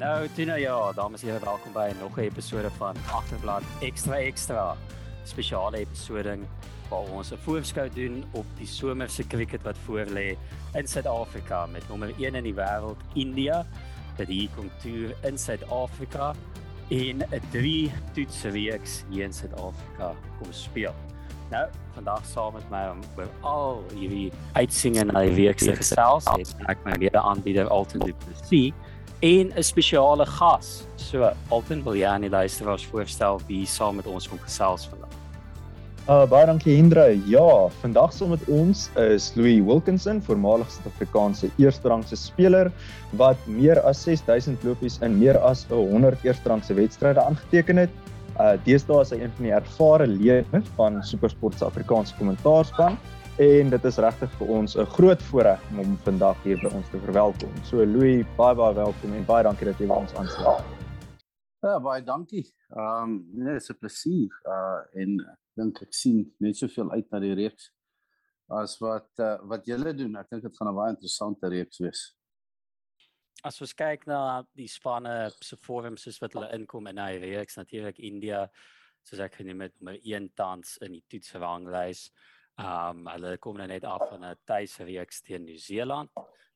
Nou, Tina, ja, dames en here, welkom by nog 'n episode van Agterblad Extra Extra. Spesiale episode waar ons 'n voorskou doen op die somerse cricket wat voorlê in Suid-Afrika met nommer 1 in die wêreld, India, wat hier kom toe in Suid-Afrika en 'n drie toetsreeks hier in Suid-Afrika kom speel. Nou, vandag saam met my om oor al hierdie uitsiening na die week se gesels het ek my mede-aanbieder Alton Du Plessis en 'n spesiale gas. So, Alton, wil jy aan die luisteraars voorstel wie saam met ons kom gesels vandag? Uh baie dankie Hendre. Ja, vandag saam met ons is Louis Wilkinson, voormalige Suid-Afrikaanse eersterangse speler wat meer as 6000 lopies in meer as 100 eersterangse wedstryde aangeteken het. Uh deesdae is hy een van die ervare lede van SuperSport se Afrikaanse kommentaarspan en dit is regtig vir ons 'n groot voorreg om hom vandag hier by ons te verwelkom. So Louis, baie baie welkom en baie dankie dat jy by ons aansluit. Ja, baie dankie. Ehm um, nee, dit is 'n plesier. Uh en dink ek sien net soveel uit na die reeks as wat uh, wat julle doen. Ek dink dit gaan 'n baie interessante reeks wees. As ons kyk na die spanne se vorms soos wat hulle inkom in hy reeks, natuurlik India soos ek genoem het, nommer 1 tans in die toetsranglys. Um hulle kom nou net af van 'n tuisreeks teen Nieu-Seeland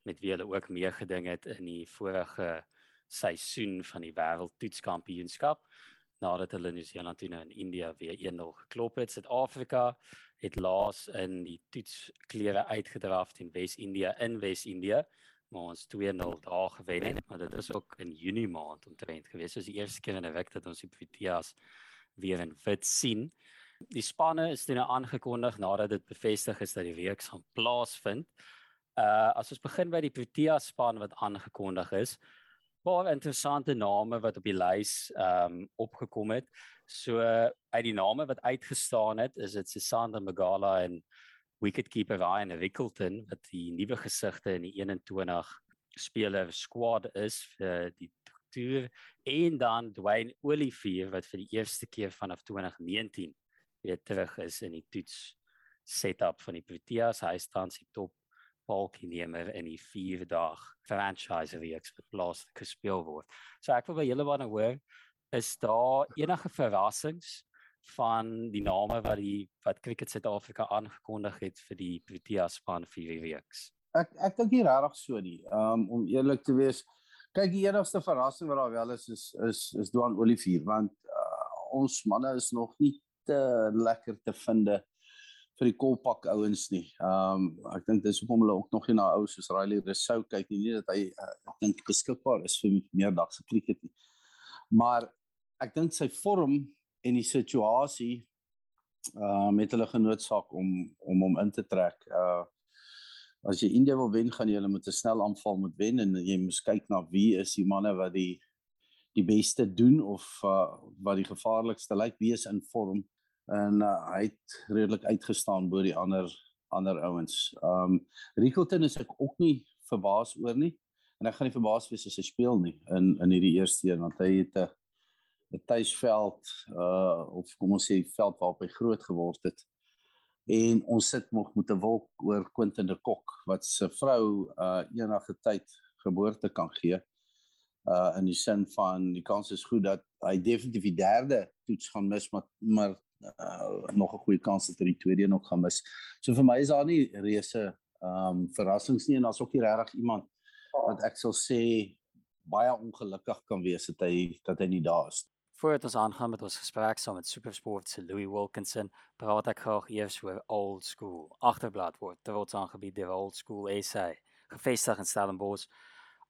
met wie hulle ook meegeding het in die vorige seisoen van die wêreldtoetskampioenskap nadat hulle Nieu-Seeland teen in India weer 1-0 geklop het. Suid-Afrika het laas in die toetsklere uitgedraf teen Wes-Indië in Wes-Indië maar ons 2-0 daar gewen het, maar dit is ook in Junie maand omtrent gewees. So is die eerste keer in 'n week dat ons die Proteas weer in wit sien. Die spanne is toe nou aangekondig nadat dit bevestig is dat die reeks gaan plaasvind. Uh as ons begin by die Protea span wat aangekondig is, baie interessante name wat op die lys ehm um, opgekom het. So uit die name wat uitgestaan het, is dit Sisanda Magala en wicketkeeper Ryan Rickelton wat die nuwe gesigte in die 21 speler squad is vir die toer en dan Dwayne Olivier wat vir die eerste keer vanaf 2019 weer terug is in die toets setup van die Proteas. Hy staan sy top balkienemer in die 4 dag franchise reeks wat plaas gespeel word. So ek wil by julle wou hoor is daar enige verrassings van die name wat die wat Cricket Suid-Afrika aangekondig het vir die Proteas span vir hierdie reeks. Ek ek dink nie regtig so nie. Um om eerlik te wees, kyk die enigste verrassing wat daar wel is is is is Duan Olivier want uh, ons manne is nog nie te lekker te vind vir die kolpak ouens nie. Ehm um, ek dink dis hoekom hulle ook nog nie na ou soos Riley Rousseau kyk nie, nie dat hy uh, ek dink beskikbaar is vir meerdagse cricket nie. Maar ek dink sy vorm en die situasie uh met hulle genootsaak om om hom in te trek. Uh as jy India wil wen, gaan jy hulle met 'n snel aanval moet wen en jy moet kyk na wie is die manne wat die die beste doen of uh wat die gevaarlikste lyk, wie is in vorm en uh, hy het redelik uitgestaan bo die ander ander ouens. Um Rickelton is ek ook nie verbaas oor nie en ek gaan nie verbaas wees as hy speel nie in in hierdie eerste een want hy het 'n 'n tuisveld uh of kom ons sê veld waarop hy groot geword het. En ons sit nog met 'n wolk oor Quentin de Kok wat se vrou uh enige tyd geboorte kan gee. Uh in die sin van die kans is goed dat hy definitief die derde toets gaan mis maar maar uh, nog 'n goeie kans dat hy die tweede nog gaan mis. So vir my is daar nie reuse ehm um, verrassings nie en daar's ook nie regtig iemand wat ek sal sê baie ongelukkig kan wees dat hy dat hy nie daar is. Voordat ons aangaan met ons gesprek saam met SuperSport se Louis Wilkinson, praat ek graag eers oor Old School. Agterblad word trots aangebied deur Old School SA, gevestig in Stellenbosch.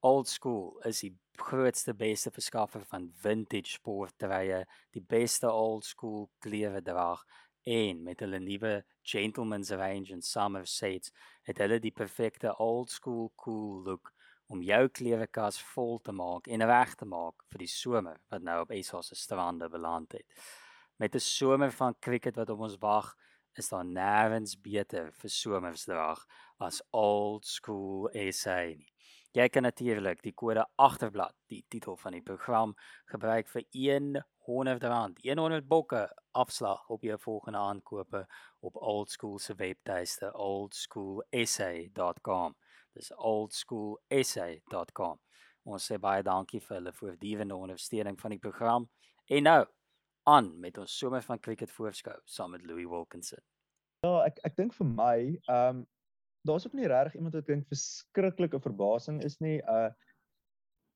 Old School is die grootste beste verskaffer van vintage sportdrye, die beste old school klere dra en met hulle nuwe gentlemen's range en summer sets het hulle die perfekte old school cool look om jou klerekas vol te maak en reg te maak vir die somer wat nou op SA se strande beland het. Met 'n somer van cricket wat op ons wag, is daar nêrens beter vir somersdrag as old school SA nie. Jy kan natuurlik die kode agterblad, die titel van die program, gebruik vir R100, 100 bokke afslag op jou volgende aankope op Old School se webtuiste oldschoolsa.com. Dis oldschoolsa.com. Ons sê baie dankie vir hulle voortdurende ondersteuning van die program. En nou aan met ons somer van cricket voorskou saam met Louis Wilkinson. Ja, ek ek dink vir my, ehm um, daar's ook nie regtig iemand wat dink verskriklike verbasing is nie. Uh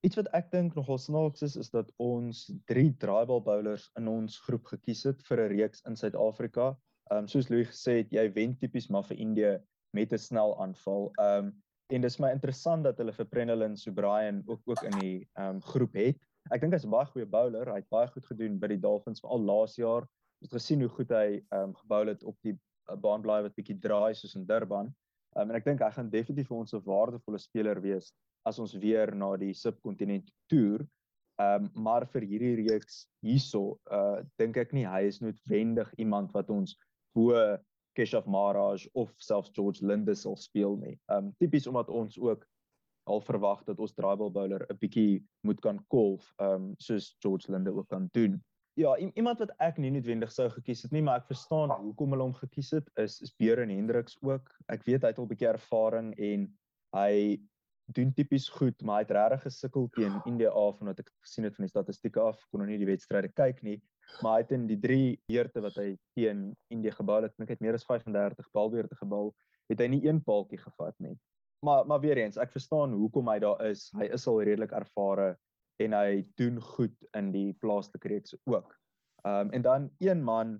iets wat ek dink nogal snaaks is is dat ons drie draaibal bowlers in ons groep gekies het vir 'n reeks in Suid-Afrika. Ehm um, soos Louis gesê het, jy wen tipies maar vir Indië met 'n snel aanval. Ehm um, en dis my interessant dat hulle vir Prenelin Subrayan ook ook in die ehm um, groep het. Ek dink hy's 'n baie goeie bowler. Hy het baie goed gedoen by die Dolphins veral laas jaar. Ons het gesien hoe goed hy ehm um, gebou het op die uh, baanblaai wat bietjie draai soos in Durban. Ehm um, en ek dink hy gaan definitief vir ons 'n waardevolle speler wees as ons weer na die subkontinent toer. Ehm um, maar vir hierdie reeks hierso, uh dink ek nie hy is noodwendig iemand wat ons bo Keshav Maharaj of selfs George Linde sal speel nie. Um tipies omdat ons ook al verwag dat ons draaibal bowler 'n bietjie moet kan kolf, um soos George Linde ook kan doen. Ja, iemand wat ek nie noodwendig sou gekies het nie, maar ek verstaan hoekom hulle hom gekies het, is is Beuren Hendriks ook. Ek weet hy het al 'n bietjie ervaring en hy doen tipies goed, maar hy het regtig gesukkel teen India af omdat ek gesien het van die statistieke af, kon nou nie die wedstryde kyk nie maar hy het in die 3 beurte wat hy teen Indië gebal het, dink ek meer as 35 balbeurte gebal, het hy nie een paaltjie gevat nie. Maar maar weer eens, ek verstaan hoekom hy daar is. Hy is al redelik ervare en hy doen goed in die plaaslike reeks ook. Ehm um, en dan een man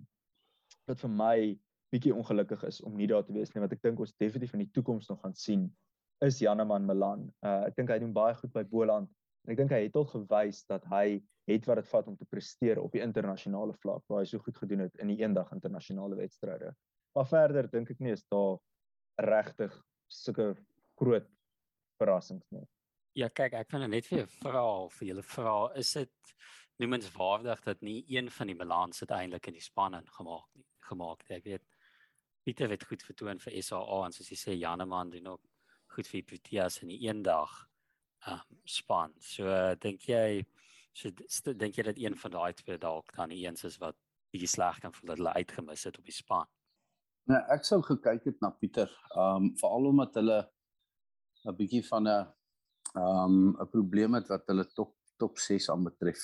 wat vir my bietjie ongelukkig is om nie daar te wees nie, wat ek dink ons definitief in die toekoms nog gaan sien, is Janeman Milan. Uh ek dink hy doen baie goed by Boland en ek dink hy het al gewys dat hy het wat dit vat om te presteer op die internasionale vlak waar hy so goed gedoen het in die eendag internasionale wedstryde. Maar verder dink ek nie is daar regtig sulke groot verrassings nie. Ja, kyk, ek vind net vir 'n vraag vir julle vra, is dit noemenswaardig dat nie een van die balans uiteindelik in die span ingemaak nie gemaak het. Ek weet Pieter het goed vertoon vir SAA en soos jy sê Janeman doen ook goed vir Proteas in die eendag um, span. So uh, dink jy So dink jy dat een van daai twee dalk dan die eens is wat die sleg kan voel dat hulle uitgemis het op die span? Nee, ek sou gekyk het na Pieter, um, veral omdat hulle 'n bietjie van 'n um, 'n probleem het wat hulle top top 6 aanbetref.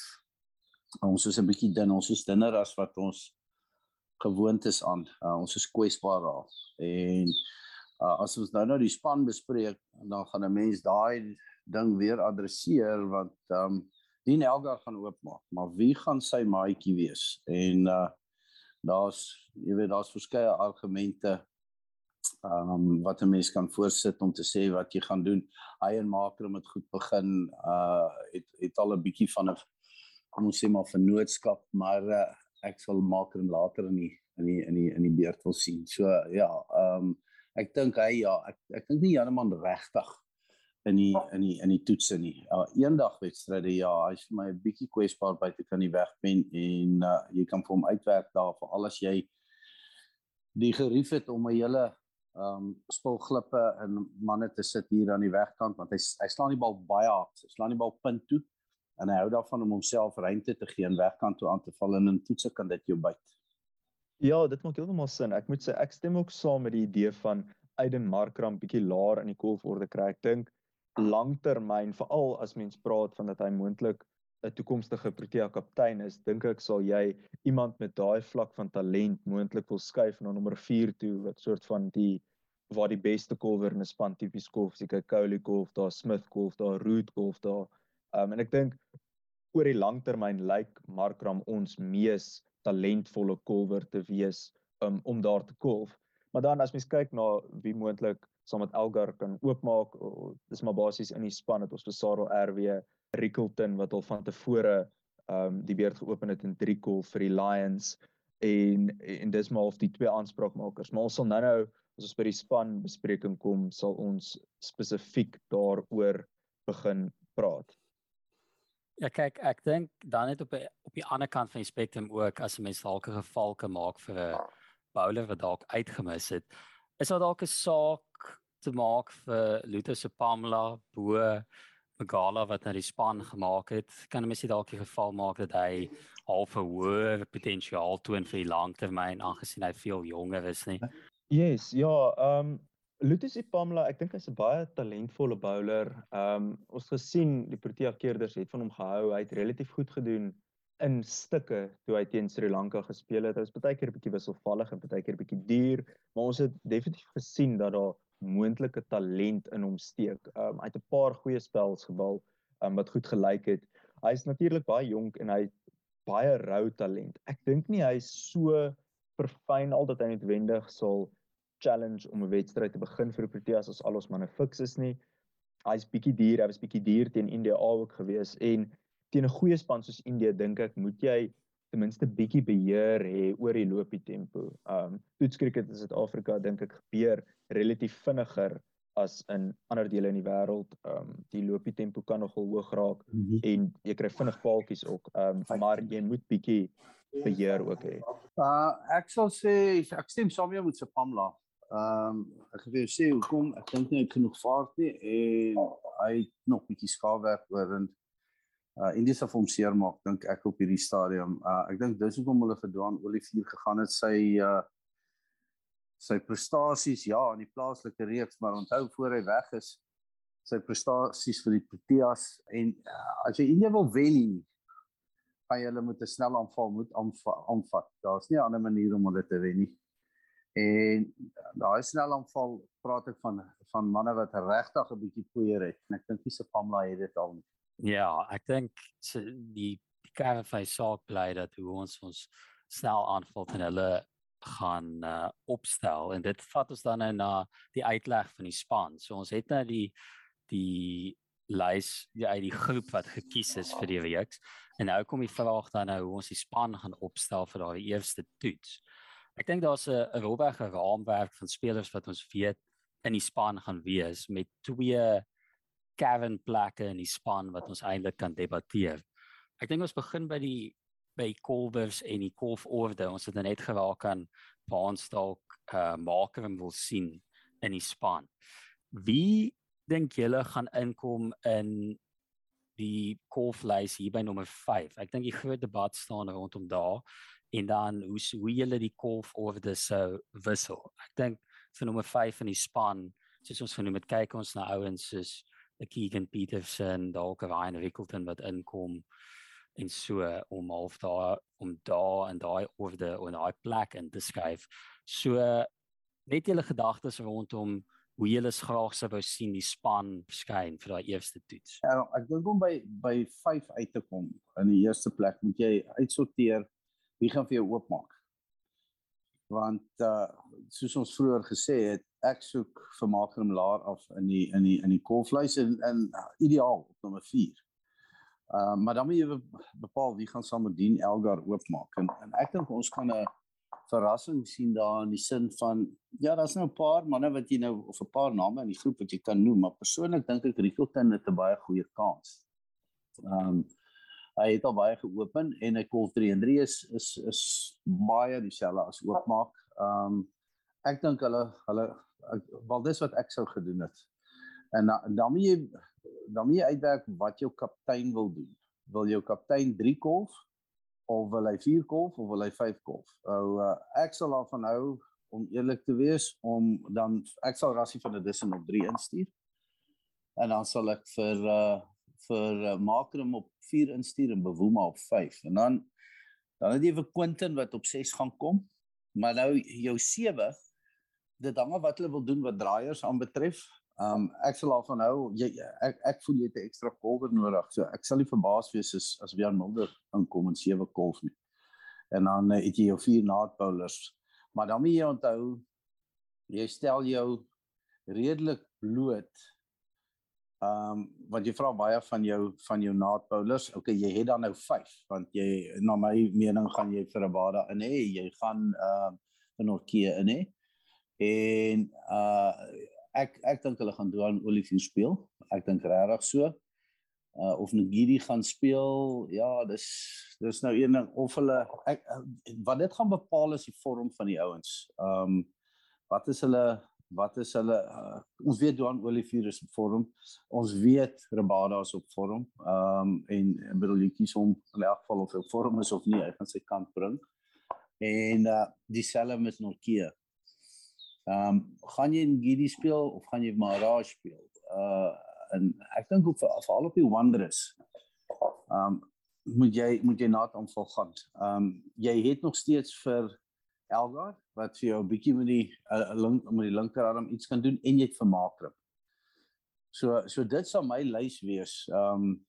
Ons is 'n bietjie dun, ons is dunner as wat ons gewoond is aan. Uh, ons is kwesbaar daar. En uh, as ons nou nou die span bespreek, dan gaan 'n mens daai ding weer adresseer want ehm um, Dien Elgar gaan oopmaak, maar wie gaan sy maatjie wees? En uh daar's jy weet daar's verskeie argumente ehm um, wat 'n mens kan voorsit om te sê wat jy gaan doen. En Makram het goed begin uh het het al 'n bietjie van 'n kom ons sê maar vennootskap, maar uh, ek sal Makram later in die in die in die in die beurt wil sien. So ja, ehm um, ek dink hy ja, ek ek dink nie Janeman regtig in die in die in die toetse nie. Ja, eendag wedstryde ja, hy's vir my 'n bietjie kwesbaar buite kan die wegpen en uh, jy kan vir hom uitwerk daar vir al as jy die gerief het om 'n hele um, spulglippe en manne te sit hier aan die wegkant want hy hy slaan die bal baie hard. Hy slaan die bal punt toe en hy hou daarvan om homself ruimte te gee en wegkant toe aan te val en in toetse kan dit jou byt. Ja, dit maak heeltemal sin. Ek moet sê ek stem ook saam met die idee van Aiden Markram bietjie laer in die kolforde kry. Ek dink langtermyn veral as mens praat van dat hy moontlik 'n toekomstige Protea kaptein is, dink ek sal jy iemand met daai vlak van talent moontlik wil skuif na nommer 4 toe wat soort van die waar die beste kolwer in 'n span tipies golf, seker Coley golf, daar Smith golf, daar Root golf daar. Um, en ek dink oor die langtermyn lyk like Markram ons mees talentvolle kolwer te wees um, om daar te golf. Maar dan as mens kyk na wie moontlik saam met Elgar kan oopmaak. Dis maar basies in die span het ons vir Sarel RW, Rickelton wat al van tevore ehm um, die beurt geopen het in Driekool vir die Lions en en dis maar of die twee aanspraakmakers. Maar ons sal nou-nou as ons by die span bespreking kom, sal ons spesifiek daaroor begin praat. Ja kyk, ek dink dan net op die, op die ander kant van die spektrum ook as 'n mens dalk 'n geval kan maak vir 'n bowler wat dalk uitgemis het is daar dalk 'n saak te maak vir Luther se Pamela bo Magala wat na die span gemaak het kan mens dit dalk die geval maak dat hy half 'n hoër potensiaal toon vir die langtermyn aangesien hy veel jonger is nie Yes ja ehm um, Lutus Ipamla, ek dink hy's 'n baie talentvolle bowler. Ehm um, ons gesien die Protea keerders het van hom gehou. Hy het relatief goed gedoen in stukke toe hy teen Sri Lanka gespeel het. Hy was baie keer 'n bietjie wisselvallig en baie keer 'n bietjie duur, maar ons het definitief gesien dat daar moontlike talent in hom steek. Um hy het 'n paar goeie spels gebal um wat goed gelyk het. Hy is natuurlik baie jonk en hy baie rou talent. Ek dink nie hy is so verfyn al dat hy noodwendig sal challenge om 'n wedstryd te begin vir Proteas as al ons manne fiks is nie. Hy's bietjie duur, hy was bietjie duur teen India ook gewees en teen 'n goeie span soos India dink ek moet jy ten minste bietjie beheer hê oor die loopie tempo. Um toetskriket in Suid-Afrika dink ek gebeur relatief vinniger as in ander dele in die wêreld. Um die loopie tempo kan nogal hoog raak mm -hmm. en jy kry vinnig paaltjies ook. Um maar jy moet bietjie beheer ook hê. Uh ek sal sê ek stem saam met jou met se Pamela. Um ek vir jou sê hoekom ek dink nie hy genoeg vaart nie en hy nog bietjie skaafwerk oor en uh Indies of hom seer maak dink ek op hierdie stadium. Uh ek dink dis hoekom hulle vir Dwan Olivier gegaan het sy uh sy prestasies ja in die plaaslike reeks maar onthou voor hy weg is sy prestasies vir die Proteas en uh, as jy Indië wil wen gaan jy hulle met 'n snel aanval moet aanvat. Daar's nie 'n ander manier om hulle te wen nie. En daai snel aanval praat ek van van manne wat regtig 'n bietjie poeier het en ek dink nie se Pamela het dit al nie. Ja, ek dink die KFA saak bly dat hoe ons ons snel aanval en hulle gaan uh, opstel en dit vat ons dan nou na die uitleg van die span. So ons het nou die die lys die uit die groep wat gekies is vir die reeks en nou kom die vraag dan nou hoe ons die span gaan opstel vir daai eerste toets. Ek dink daar's 'n rolwege raamwerk van spelers wat ons weet in die span gaan wees met twee Kevin plekke in die span wat ons eintlik kan debatteer. Ek dink ons begin by die by Colbers en die Kolf orde. Ons het net geraak aan waar ons dalk uh maker wil sien in die span. Wie dink julle gaan inkom in die Kolflys hier by nommer 5? Ek dink die groot debat staan rondom daar en dan hoe hoe julle die Kolf orde sou wissel. Ek dink vir nommer 5 in die span, soos ons genoem het, kyk ons na ouens soos 'n Keegan Peterson, dalk 'n Ryan Rickleton wat inkom en so om half daar om daar en daai orde en daai plek in te skuif. So net julle gedagtes rondom hoe julle graag sou wou sien die span verskyn vir daai eerste toets. Ja, ek dink om by by 5 uit te kom in die eerste plek moet jy uitsorteer wie gaan vir jou oopmaak. Want uh soos ons vroeër gesê het, ek soek vir Makram Laar af in die in die in die kolvleis en in ideaal op nommer 4. Ehm uh, maar dan moet jy bepaal wie gaan saam met Dean Elgar oopmaak en en ek dink ons kan 'n verrassing sien daar in die sin van ja, daar's nou 'n paar manne wat jy nou of 'n paar name in die groep wat jy kan noem, maar persoonlik dink ek Rickleton het 'n baie goeie kans. Ehm um, hy het al baie geopen en hy kolf 3 en 3 is is is baie dieselfde as oopmaak. Ehm um, ek dink hulle hulle wel dis wat ek sou gedoen het. En dan moet jy dan moet jy uitwerk wat jou kaptein wil doen. Wil jou kaptein 3 kolf of wil hy 4 kolf of wil hy 5 kolf? Ou uh, ek sal daarvan hou om eerlik te wees om dan ek sal Rassie van der Dussen op 3 instuur. En dan sal ek vir uh vir uh, Makrum op 4 instuur en Bewoema op 5. En dan dan het jy vir Quentin wat op 6 gaan kom. Maar nou jou 7 dit hang af wat hulle wil doen wat draaiers aanbetref. Um ek sal daarvan hou jy ek ek voel jy het 'n ekstra kolwer nodig. So ek sal nie verbaas wees as as Jan Mulder inkom en sewe kolf nie. En dan uh, het jy jou vier naad bowlers. Maar dan moet jy onthou jy stel jou redelik bloot. Um want jy vra baie van jou van jou naad bowlers. Okay, jy het dan nou 5 want jy na my mening gaan jy vir 'n bada in hê. Jy gaan uh in Orkie in hê en uh ek ek dink hulle gaan Duan Olivier speel. Ek dink regtig so. Uh of Ngidi gaan speel. Ja, dis dis nou een ding of hulle ek wat dit gaan bepaal is die vorm van die ouens. Um wat is hulle wat is hulle uh, ons weet Duan Olivier is op vorm. Ons weet Rabada is op vorm. Um en ek bedoel jy kies hom in elk geval of hy op vorm is of nie, hy gaan sy kant bring. En uh dieselfde met Norkie Ehm um, gaan jy in Gidi speel of gaan jy Maharaj speel? Uh en ek dink vir veral op die Wanderers. Ehm um, moet jy moet jy na hom vol gaan. Ehm um, jy het nog steeds vir Elgar wat vir jou 'n bietjie met die uh, link met die linkerarm iets kan doen en jy het vermaak. So so dit sal my lys wees. Ehm um,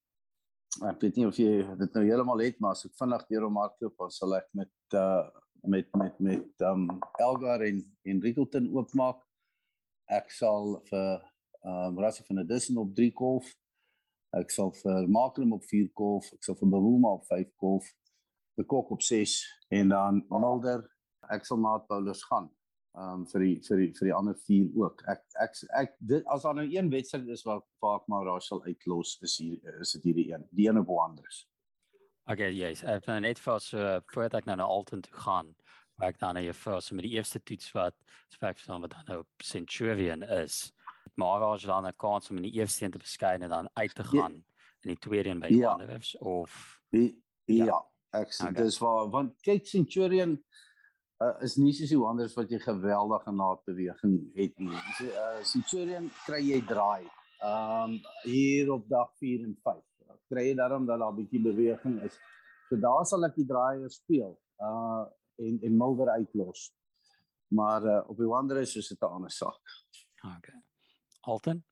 ek weet nie of jy dit nou heeltemal het maar as ek vinnig deur hom hardloop dan sal ek met uh met met met um Elgar en en Rickleton oopmaak. Ek sal vir um Rassie van der Dussen op 3 golf. Ek sal vir Makram op 4 golf, ek sal vir Bawuma op 5 golf, die Kok op 6 en dan Mulder. Ek sal na Paulus gaan um vir die vir die vir die ander vier ook. Ek ek ek dit as daar nou een wedstryd is waar waar ek maar Rachel uitlos is hier is dit hierdie een. Die een op Wanderers. Okay, yes. Ek het net vir so voordat ek nou na Alton toe gaan, waar ek dan nou vir so met die eerste toets wat spek van wat dan nou Centurion is. Maar as jy dan 'n kans om in die eerste een te beskei en dan uit te ja. gaan ja. in die tweede een by ja. Wanderers of die, ja. ja. Ek sê okay. dis waar want kyk Centurion uh, is nie soos die wonders wat jy geweldige naadbeweging het nie. So uh, Centurion kry jy draai. Um hier op dag 4 en 5. Kry jy daarom dat daar 'n bietjie beweging is. So daar sal ek die draaier speel. Uh en en Mulder uitlos. Maar uh, op die Wanderers is dit 'n ander saak. Okay. Alton?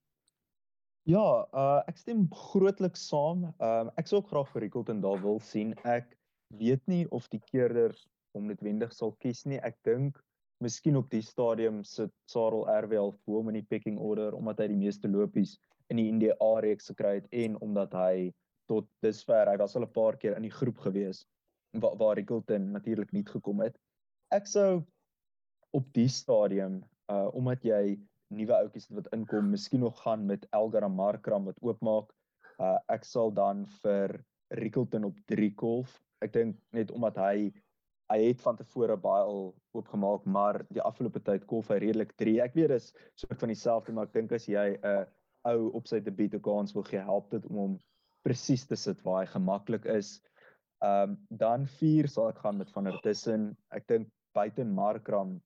Ja, uh ek stem grootliks saam. Um ek sou ook graag vir Rickleton daar wil sien. Ek weet nie of die keerders om noodwendig sal kies nie. Ek dink miskien op die stadium sit Sarel RWL voor hom in die pecking order omdat hy die meeste lopies in die NDA reeks gekry het en omdat hy tot dusver hy was al 'n paar keer in die groep gewees waar waar Rickleton natuurlik nie gekom het. Ek sou op die stadium uh omdat jy nuwe ouetjies wat inkom, miskien nog gaan met Elgar Markram wat oopmaak. Uh ek sal dan vir Rickleton op 3 golf. Ek dink net omdat hy hy het van tevore baie al oopgemaak, maar die afgelope tyd kolf hy redelik 3. Ek weet dis soort van dieselfde, maar ek dink as jy 'n uh, ou op sy debuut 'n kans wil gee, help dit om hom presies te sit waar hy gemaklik is. Ehm um, dan 4 sal ek gaan met van der Tussen. Ek dink buite Markram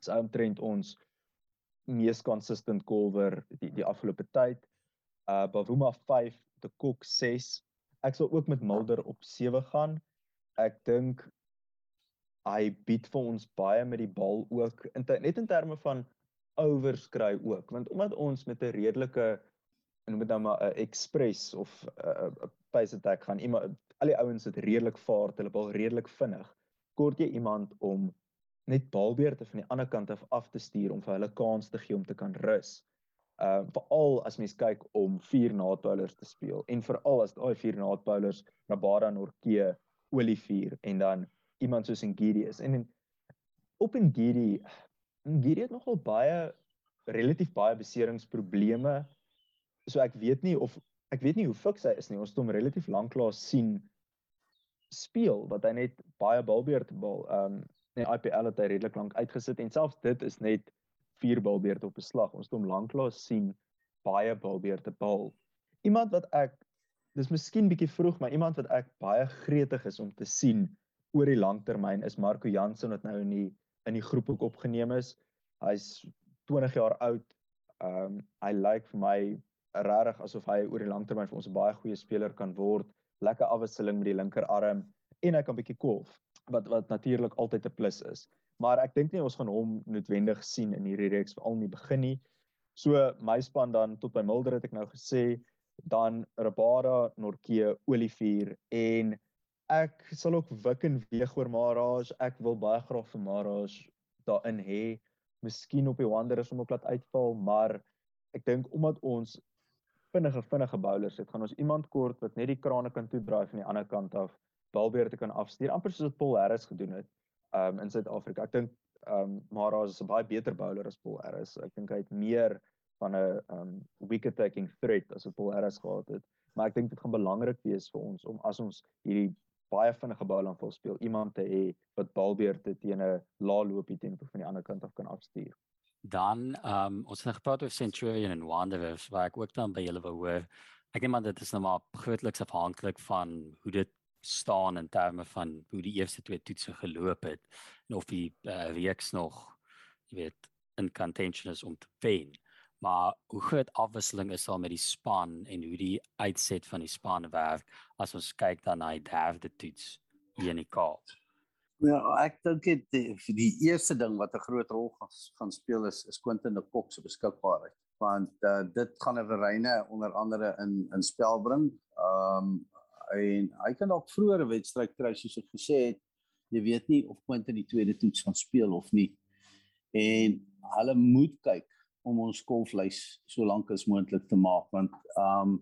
is omtrent ons mees consistent golfer die die afgelope tyd. Uh Bavuma 5, te Kok 6. Ek sal ook met Mulder op 7 gaan. Ek dink hy bied vir ons baie met die bal ook in te, net in terme van overskry ook want omdat ons met 'n redelike en met nou maar 'n express of 'n pace attack gaan iemand al die ouens het redelik vaart hulle bal redelik vinnig kort jy iemand om net balbeerte van die ander kant af af te stuur om vir hulle kans te gee om te kan rus. Uh veral as mens kyk om vier naadbowlers te speel en veral as daai vier naadbowlers Rabada Norke Olivier en dan iemand soos Ngidi is. En, op Ngidi Ngidi het nogal baie relatief baie beseringsprobleme. So ek weet nie of ek weet nie hoe fiks hy is nie. Ons het hom relatief lank laas sien speel wat hy net baie balbeurte bal. Ehm um, nee IPL het hy redelik lank uitgesit en selfs dit is net vier balbeurte op 'n slag. Ons het hom lank laas sien baie balbeurte bal. Iemand wat ek dis miskien bietjie vroeg, maar iemand wat ek baie gretig is om te sien oor die langtermyn is Marco Jansen wat nou in die in die groep ook opgeneem is. Hy's 20 jaar oud. Ehm um, hy lyk vir my regtig asof hy oor die langtermyn vir ons 'n baie goeie speler kan word. Lekker afwisseling met die linkerarm en hy kan bietjie kolf wat wat natuurlik altyd 'n plus is. Maar ek dink nie ons gaan hom noodwendig sien in hierdie reeks veral nie begin nie. So my span dan tot by Mulder het ek nou gesê dan Rabada, Norke, Olivier en ek sal ook wik en weeg oor Maraj. Ek wil baie graag vir Maraj daarin hê. Miskien op die Wanderers om ook laat uitval, maar ek dink omdat ons vinnige vinnige bowlers het, gaan ons iemand kort wat net die krane kan toedraai van die ander kant af, balbeerte kan afstuur, amper soos wat Paul Harris gedoen het um in Suid-Afrika. Ek dink um Maraj is 'n baie beter bowler as Paul Harris. Ek dink hy het meer van 'n um wicket taking threat as wat Paul Harris gehad het. Maar ek dink dit gaan belangrik wees vir ons om as ons hierdie baie vinnige balansvol speel iemand te hê wat balbeerte teen 'n lae loopie tempo van die ander kant af kan afstuur. Dan ehm um, ons het nou gepraat oor Centurion en Wanderers waar ek ook dan by julle wou hoor. Ek dink maar dit is nou maar grootliks afhanklik van hoe dit staan in terme van hoe die eerste twee toetse geloop het en of die uh, reeks nog jy weet in contention is om te wen. Maar hoe groot afwisseling is daar met die span en hoe die uitset van die span werk as ons kyk dan na die derde toets hier in die Kaap? Ja, ek dink dit die, die eerste ding wat 'n groot rol gaan, gaan speel is is Quentin de Kok se beskikbaarheid want uh, dit gaan 'n verreine onder andere in in spel bring. Ehm um, en hy kan dalk vroeër 'n wedstryd kry soos ek gesê het. Jy weet nie of Quentin die tweede toets gaan speel of nie. En hulle moet kyk om ons kolvleis so lank as moontlik te maak want ehm um,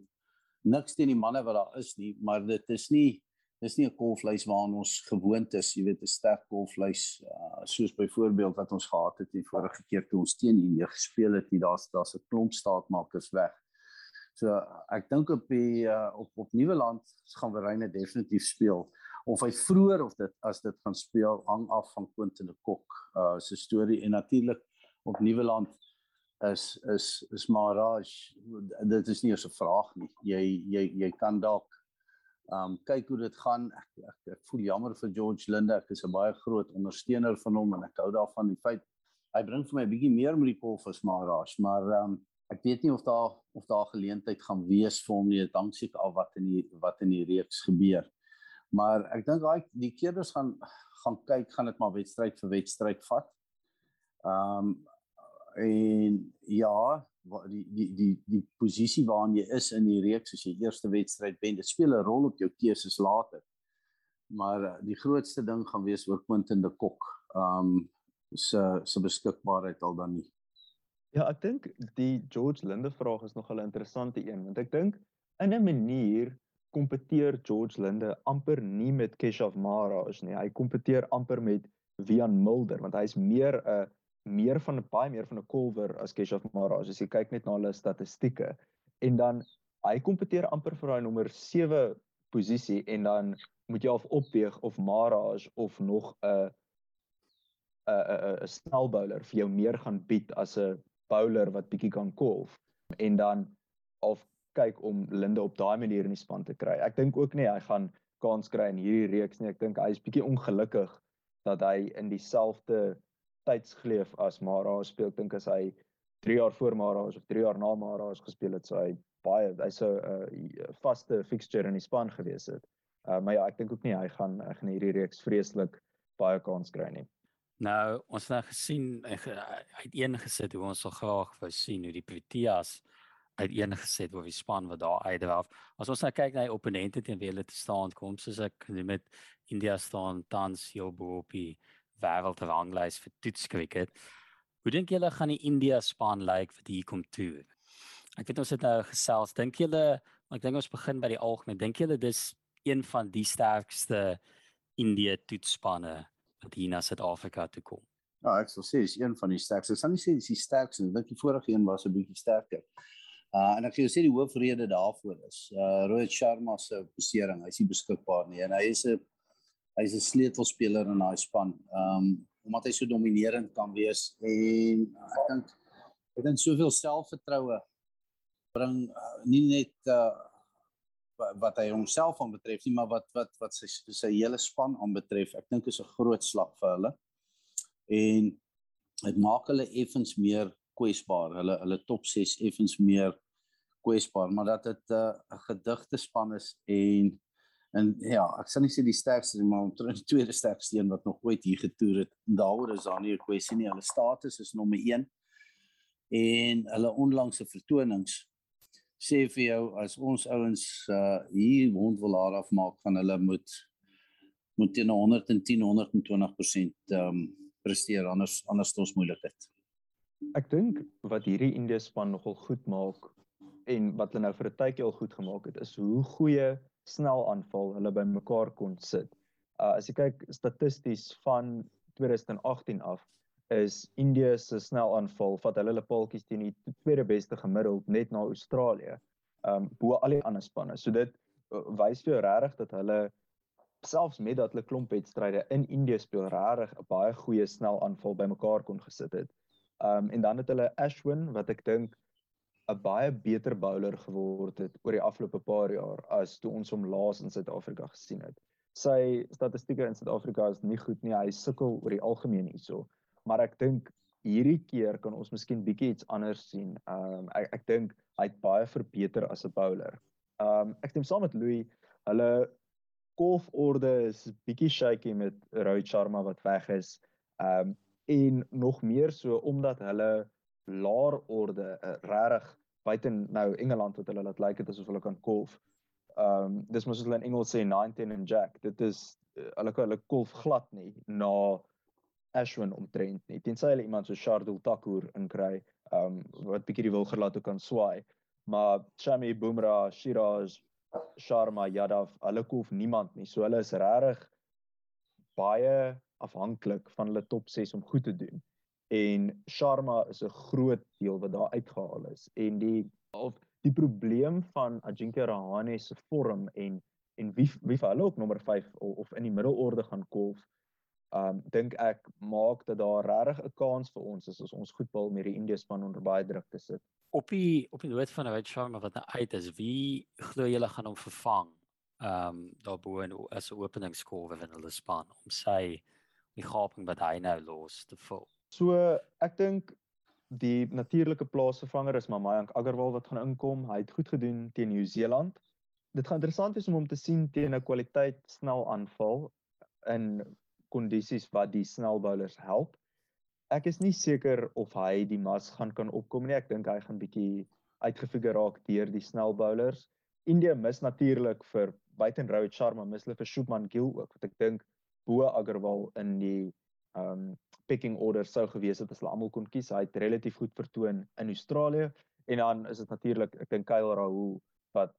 niks teen die manne wat daar is nie, maar dit is nie dis nie 'n kolvleis waaraan ons gewoond is, jy weet 'n sterk kolvleis uh, soos byvoorbeeld wat ons gehad het die vorige keer toe ons teen Indië gespeel het, nie daar's daar's 'n klomp staatmakers weg. So ek dink op die uh, op op Nieuweland gaan Verreine definitief speel of hy vroeër of dit as dit gaan speel hang af van Quentin de Kok uh se storie en natuurlik op Nieuweland is is is Maharaj dit is nie 'n vraag nie. Jy jy jy kan dalk um kyk hoe dit gaan. Ek, ek ek voel jammer vir George Linde. Ek is 'n baie groot ondersteuner van hom en ek hou daarvan die feit hy bring vir my 'n bietjie meer met die kolf as Maharaj, maar um ek weet nie of daar of daar geleentheid gaan wees vir hom nie. Hang seker af wat in die wat in die reeks gebeur. Maar ek dink daai die keerders gaan gaan kyk, gaan dit maar wedstryd vir wedstryd vat. Um en ja, die die die die posisie waarin jy is in die reeks as jy eerste wedstryd wen, dit speel 'n rol op jou keuses later. Maar uh, die grootste ding gaan wees oor Quentin de Kok. Um se se beskikbaarheid al dan nie. Ja, ek dink die George Linde vraag is nog 'n interessante een want ek dink in 'n manier kompeteer George Linde amper nie met Keshav Maharaj nie. Hy kompeteer amper met Vian Mulder want hy's meer 'n uh, meer van 'n baie meer van 'n kolwer as Keshav Maharaj as jy kyk net na hulle statistieke en dan hy kompeteer amper vir daai nommer 7 posisie en dan moet jy of opweeg of Maharaj of nog 'n 'n 'n 'n snel bowler vir jou meer gaan bied as 'n bowler wat bietjie kan kolf en dan of kyk om Linde op daai manier in die span te kry. Ek dink ook nie hy gaan kans kry in hierdie reeks nie. Ek dink hy is bietjie ongelukkig dat hy in dieselfde tydsgleef as Mara speel. Ek dink as hy 3 jaar voor Mara of 3 jaar na Mara gespeel het, sou hy baie hy sou 'n uh, vaste fixture in die span gewees het. Uh, maar ja, ek dink ook nie hy gaan hy gaan hierdie reeks vreeslik baie kans kry nie. Nou, ons het nou gesien hy het een gesit hoe ons so graag wou sien hoe die Proteas uit een gesit oor die span wat daar uitdraf. As ons nou kyk na die opponente teen wie hulle te staan kom, soos ek met India staan tans heel bo op die wêreldranglys vir toetskriket. Hoe dink julle gaan die India span lyk like vir die kom toe? Ek weet ons het nou gesels. Dink julle, ek dink ons begin by die algemeen. Dink julle dis een van die sterkste India toetsspanne wat hier na Suid-Afrika toe kom? Ja, ek sou sê dis een van die sterkste. Ek sal nie sê dis die sterkste nie. Dink die vorige een was 'n bietjie sterker. Uh en ek jou sê die hoofrede daarvoor is uh Rohit Sharma se posering. Hy's nie beskikbaar nie en hy is 'n hy's 'n sleutelspeler in daai span. Ehm um, omdat hy so dominerend kan wees en ek dink ek dink soveel selfvertroue bring uh, nie net uh, wat hy homself aan betref nie, maar wat wat wat sy sy hele span aan betref. Ek dink is 'n groot slag vir hulle. En dit maak hulle effens meer kwesbaar. Hulle hulle top 6 effens meer kwesbaar, maar dat dit 'n uh, gedigte span is en En ja, ek sal nie sê die sterkste nie, maar omtrent die tweede sterkste een wat nog ooit hier getoer het. Daaroor is daar nie 'n kwessie nie. Hulle status is nommer 1. En hulle onlangse vertonings sê vir jou as ons ouens uh hier hond wil haar afmaak van hulle moet moet teen 110 120% ehm um, presteer anders anders ons moeilikheid. Ek dink wat hierdie Indië span nogal goed maak en wat hulle nou vir 'n tydjie al goed gemaak het is hoe goeie snel aanval hulle bymekaar kon sit. Uh as jy kyk statisties van 2018 af is Indië se snel aanval vat hulle hulle paaltjies teen die tweede beste gemiddeld net na Australië. Um bo al die ander spanne. So dit uh, wys vir jou regtig dat hulle selfs met dat hulle klomp wedstryde in Indië speel regtig 'n baie goeie snel aanval bymekaar kon gesit het. Um en dan het hulle Ashwin wat ek dink 'n baie beter bowler geword het oor die afgelope paar jaar as toe ons hom laas in Suid-Afrika gesien het. Sy statistieke in Suid-Afrika is nie goed nie. Hy sukkel oor die algemeen hierso. Maar ek dink hierdie keer kan ons miskien bietjie iets anders sien. Ehm um, ek ek dink hy het baie verbeter as 'n bowler. Ehm um, ek stem saam met Louis. Hulle golforde is bietjie shaky met Rohit Sharma wat weg is. Ehm um, en nog meer so omdat hulle laer orde uh, regtig buite nou Engeland wat hulle laat lyk like het asof hulle kan golf. Ehm um, dis mos hulle in Engels sê 19 en jack. Dit is uh, hulle kan hulle golf glad nie na Ashwin omtrent nie. Tensy hulle iemand so Shardul Thakur inkry, ehm um, wat bietjie die wil gelaat ook kan swaai. Maar Shami Bumrah, Shiraz, Sharma, Yadav, hulle golf niemand nie. So hulle is regtig baie afhanklik van hulle top 6 om goed te doen. En Sharma is 'n groot deel wat daar uitgehaal is. En die of die probleem van Ajinkya Rahane se vorm en en wie wie vir hulle ook nommer 5 of, of in die middelorde gaan kolf. Um dink ek maak dat daar regtig 'n kans vir ons is as ons goed bal met die Indië span onder baie druk te sit. Op die op die noot van Rohit Sharma wat nou uit is, wie glo julle gaan hom vervang? Um daarbo en as 'n openingskolwe in hulle span om sy die gaping wat hy nou los te vul. So ek dink die natuurlike plaasvervanger is Mayank Agarwal wat gaan inkom. Hy het goed gedoen teen Nieu-Seeland. Dit gaan interessant wees om hom te sien teen 'n kwaliteit snel aanval in kondisies wat die snel bowlers help. Ek is nie seker of hy die mas gaan kan opkom nie. Ek dink hy gaan bietjie uitgefigure raak deur die snel bowlers. India mis natuurlik vir buiten Rohit Sharma, mis hulle vir Shubman Gill ook wat ek dink bo Agarwal in die ehm um, picking order sou gewees het as hulle almal kon kies. Hy het relatief goed vertoon in Australië en dan is dit natuurlik ek dink Kyle Rahul wat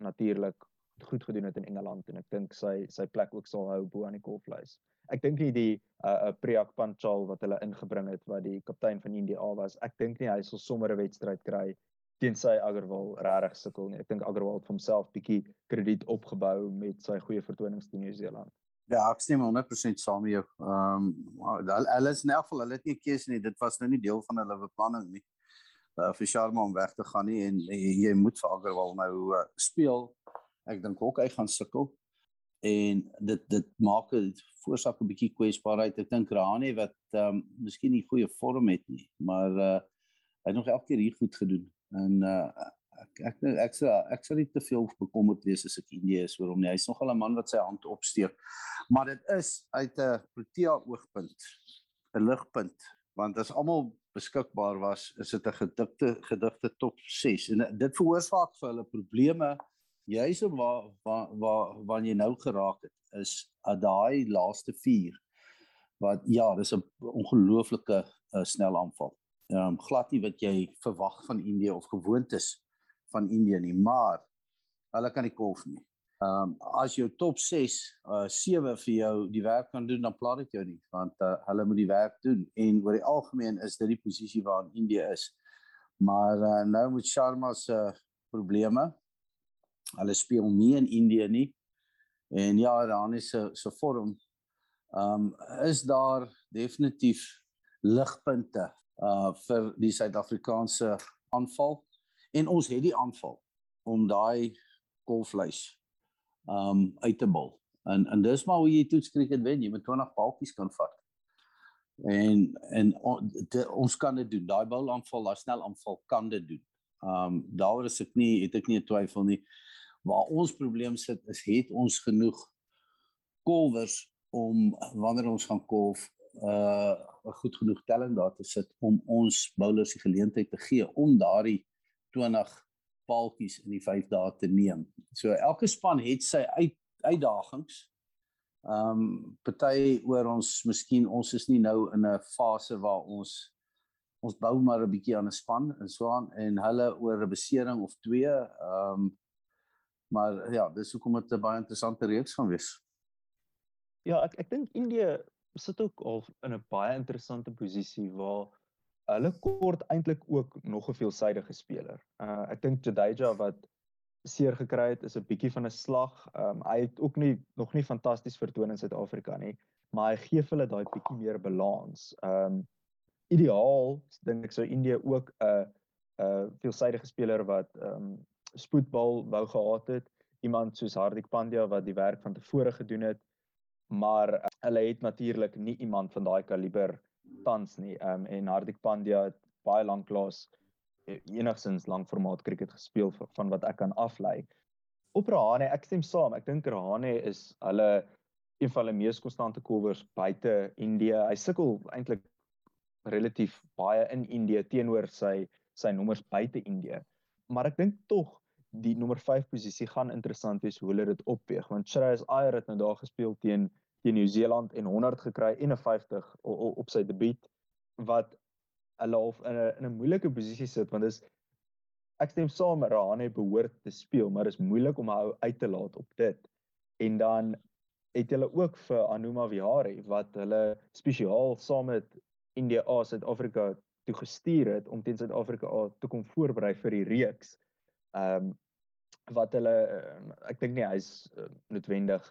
natuurlik goed gedoen het in Engeland en ek dink sy sy plek ook sal hou bo aan die golflys. Ek dink nie die uh, uh, Priyak Panchal wat hulle ingebring het wat die kaptein van India was. Ek dink nie hy sal sommer 'n wedstryd kry teen sy Agarwal regtig sukkel nie. Ek dink Agarwal het vir homself bietjie krediet opgebou met sy goeie vertonings teen Nieu-Seeland. Ja, ek stem 100% saam met jou. Ehm um, hulle is in elk geval hulle het nie keuse nie. Dit was nou nie deel van hulle beplanning nie. Uh vir Sharma om weg te gaan nie en jy, jy moet vir Agarwal nou uh, speel. Ek dink ook hy gaan sukkel. En dit dit maak dit voorsak 'n bietjie kwesbaarheid. Ek dink Rani wat ehm um, miskien nie goeie vorm het nie, maar uh hy het nog elke keer hier goed gedoen. En uh ek ek ek sê ek sal nie te veel bekommerd wees as ek Indië is oor hom nie. Hy's nogal 'n man wat sy hand opsteek. Maar dit is uit 'n Protea oogpunt 'n ligpunt want as almal beskikbaar was, is dit 'n gedikte gedigte top 6 en dit veroorsaak vir hulle probleme juis om waar waar waar waar jy nou geraak het is dat daai laaste 4 wat ja, dis 'n ongelooflike uh, snel aanval. Ehm um, glad nie wat jy verwag van Indië of gewoond is van Indië nie, maar hulle kan nie kolf nie. Ehm um, as jou top 6 uh 7 vir jou die werk kan doen, dan pla dit jou nie, want uh, hulle moet die werk doen en oor die algemeen is dit die posisie waarin Indië is. Maar uh, nou met Sharma se uh, probleme. Hulle speel nie in Indië nie. En ja, dan is se se vorm ehm um, is daar definitief ligpunte uh vir die Suid-Afrikaanse aanval en ons het die aanval om daai golflys um uit te bal. En en dis maar hoe jy toets cricket wen, jy met 20 balkies kan vat. En en on, de, ons kan dit doen. Daai bal aanval, daai snel aanval kan dit doen. Um daaroor is ek nie het ek nie 'n twyfel nie. Waar ons probleem sit is het ons genoeg kolwers om wanneer ons gaan kolf uh 'n goed genoeg telling daar te sit om ons bowlers die geleentheid te gee om daardie 20 paaltjies in die 5 dae te neem. So elke span het sy uit, uitdagings. Ehm um, party oor ons miskien ons is nie nou in 'n fase waar ons ons bou maar 'n bietjie aan 'n span en so aan en hulle oor 'n besering of twee ehm um, maar ja, dis hoekom dit 'n baie interessante reeks gaan wees. Ja, ek ek dink Indië sit ook al in 'n baie interessante posisie waar hulle kort eintlik ook nog 'n veelsidige speler. Uh ek dink Jadeja wat seer gekry het is 'n bietjie van 'n slag. Um hy het ook nie nog nie fantasties vertoon in Suid-Afrika nie, maar hy gee hulle daai bietjie meer balans. Um ideaal dink ek sou Indië ook 'n 'n veelsidige speler wat um spoedbal wou gehad het, iemand soos Hardik Pandya wat die werk van tevore gedoen het, maar uh, hulle het natuurlik nie iemand van daai kaliber tans nie. Ehm um, en Hardik Pandya het baie lank laas e, enigsins lang formaat cricket gespeel van wat ek kan aflei. Op Rahane, ek stem saam. Ek dink Rahane is hulle een van hulle mees konstante kolwers buite Indië. Hy sukkel eintlik relatief baie in Indië teenoor sy sy nommers buite Indië. Maar ek dink tog die nommer 5 posisie gaan interessant wees hoe hulle dit opweeg want Shreyas Iyer het nou daar gespeel teen teen Nieu-Seeland en 100 gekry en 'n 50 op, op sy debuut wat hulle half in 'n in 'n moeilike posisie sit want dis ek stem saam Rane behoort te speel maar dis moeilik om hom uit te laat op dit en dan het hulle ook vir Anuma Vihari wat hulle spesiaal saam met India Suid-Afrika toe gestuur het om teen Suid-Afrika te kom voorberei vir die reeks. Ehm um, wat hulle ehm, ek dink nie hy's uh, noodwendig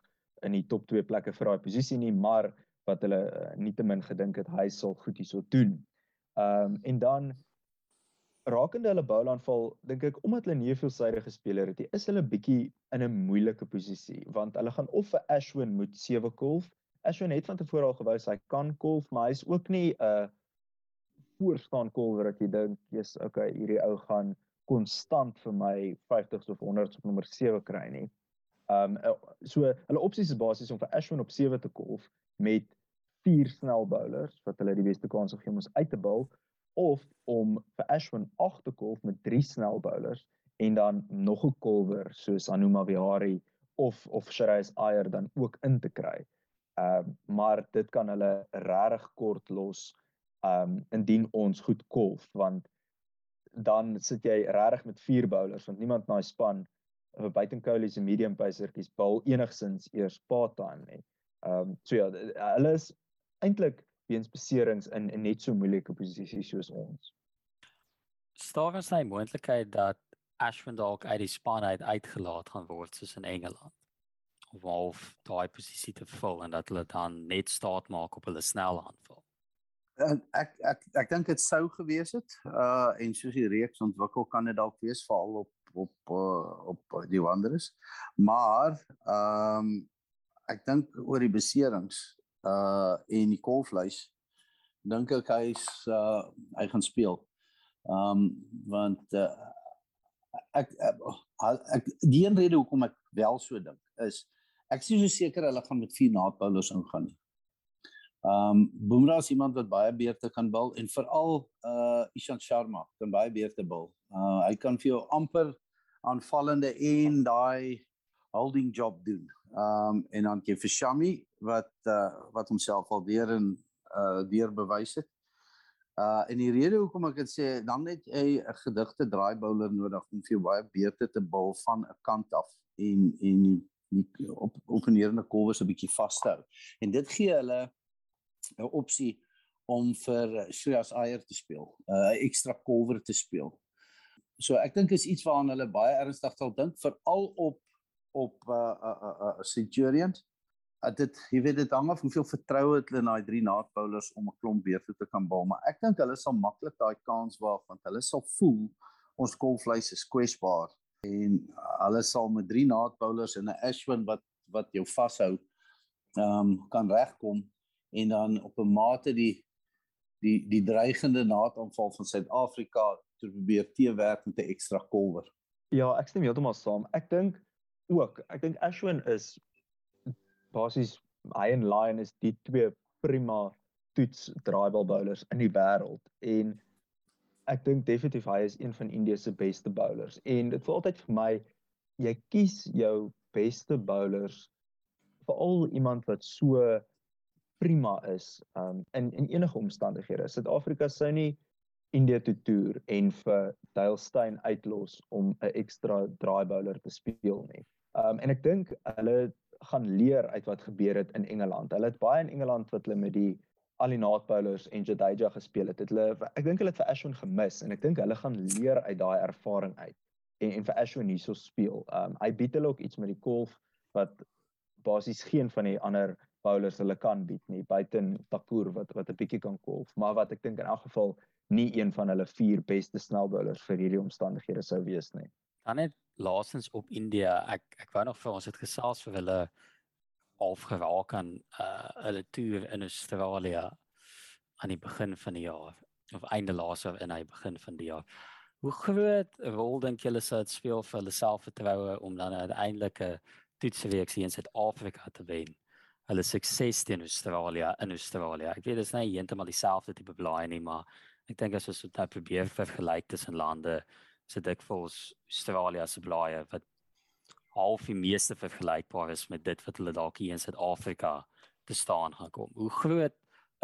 in die top 2 plekke vir daai posisie nie, maar wat hulle uh, nietemin gedink het hy sal goed hierso doen. Ehm um, en dan rakende hulle boulaanval, dink ek omdat hulle nie veelsidige speler het nie, is hulle bietjie in 'n moeilike posisie want hulle gaan of vir Ashwin moet 7 kolf. Ashwin het van tevore al gewys hy kan kolf, maar hy's ook nie 'n uh, voorstaan kolwer wat jy dink, jy's okay, hierdie ou gaan konstant vir my 50s of 100s op nommer 7 kry nie. Um so hulle opsies is basies om vir Ashwin op 7 te kolf met vier snel bowlers wat hulle die beste kans gee om ons uit te bal of om vir Ashwin 8 te kolf met drie snel bowlers en dan nog 'n kolwer soos Anuma Vihari of of Shreyas Iyer dan ook in te kry. Um maar dit kan hulle regtig kort los um indien ons goed kolf want dan sit jy regtig met vier bowlers want niemand in daai span of buiten Coley se medium pacertjies bal enigsins eers part time nie. Ehm um, so ja, hulle is eintlik weens beserings in 'n net so moeilike posisie soos ons. Staar is hy moontlikheid dat Ashwin dalk uit die span uit uitgelaat gaan word soos in Engeland of of daai posisie te vul en dat hulle dan net staat maak op hulle snel aanval ek ek ek dink dit sou gewees het uh en soos die reeks ontwikkel kan dit dalk wees veral op op uh, op die Wanderers. Maar ehm um, ek dink oor die beserings uh en die kolfluis dink ek hy's uh hy gaan speel. Ehm um, want uh, ek, ek ek die een rede hoekom ek wel so dink is ek is so seker hulle gaan met vier naadbouers ingaan Ehm um, Bumrah is iemand wat baie beurte kan bil en veral uh Ishant Sharma kan baie beurte bil. Uh hy kan vir jou amper aanvallende en daai holding job doen. Ehm um, en dan jy vir Shami wat uh wat homself al weer in uh weer bewys het. Uh en die rede hoekom ek dit sê, dan net 'n gedigte draai bowler nodig om vir jou baie beurte te bil van 'n kant af en en die op op 'n neerende kolwe so 'n bietjie vas te hou. En dit gee hulle 'n opsie om vir Shreyas Iyer te speel, 'n uh, ekstra cover te speel. So ek dink is iets waaraan hulle baie ernstig sal dink veral op op uh, uh, uh, uh, Centurion. Uh, dit jy weet dit hang af hoeveel vertroue hulle in daai drie naad bowlers om 'n klomp beurte te kan bal, maar ek dink hulle sal maklik daai kans waag want hulle sal voel ons kolvleis is kwesbaar en hulle sal met drie naad bowlers en 'n Ashwin wat wat jou vashou ehm um, kan regkom en dan op 'n mate die die die dreigende naadaanval van Suid-Afrika te probeer teewerk met 'n ekstra kolwer. Ja, ek stem heeltemal saam. Ek dink ook, ek dink Ashwin is basies hy en Lion is die twee prima toets draaibal bowlers in die wêreld en ek dink definitief hy is een van Indië se beste bowlers en dit voel altyd vir my jy kies jou beste bowlers veral iemand wat so prima is um in in enige omstandighede. Suid-Afrika sou nie India toe toer en vir Dale Steyn uitlos om 'n ekstra draai bowler te speel nie. Um en ek dink hulle gaan leer uit wat gebeur het in Engeland. Hulle het baie in Engeland wat hulle met die Alinaat bowlers en Jadeja gespeel het. Het hulle ek dink hulle het vir Ashwin gemis en ek dink hulle gaan leer uit daai ervaring uit en en vir Ashwin hierso speel. Um hy bied hulle ook iets met die golf wat basies geen van die ander bowlers hulle kan bied nie buiten Takur wat wat 'n bietjie kan kolf, maar wat ek dink in elk geval nie een van hulle vier beste snel bowlers vir hierdie omstandighede sou wees nie. Dan net laasens op India, ek ek wou nog vir ons het gesels vir hulle afgeraak aan uh hulle toer in Australië. aan die begin van die jaar of einde laas of in hy begin van die jaar. Hoe groot rol dink julle sou dit speel vir hulle selfvertroue om dan uiteindelik 'n toetsweek hier in Suid-Afrika te wen? Hulle sukses teen Australië in Australië. Ek weet dit is nie heeltemal dieselfde tipe blaai nie, maar ek dink as ons dit nou probeer vergelyk tussen lande, so dit vols Australië se blaai wat half die meeste vergelykbaar is met dit wat hulle dalk hier in Suid-Afrika te staan gaan kom. Hoe groot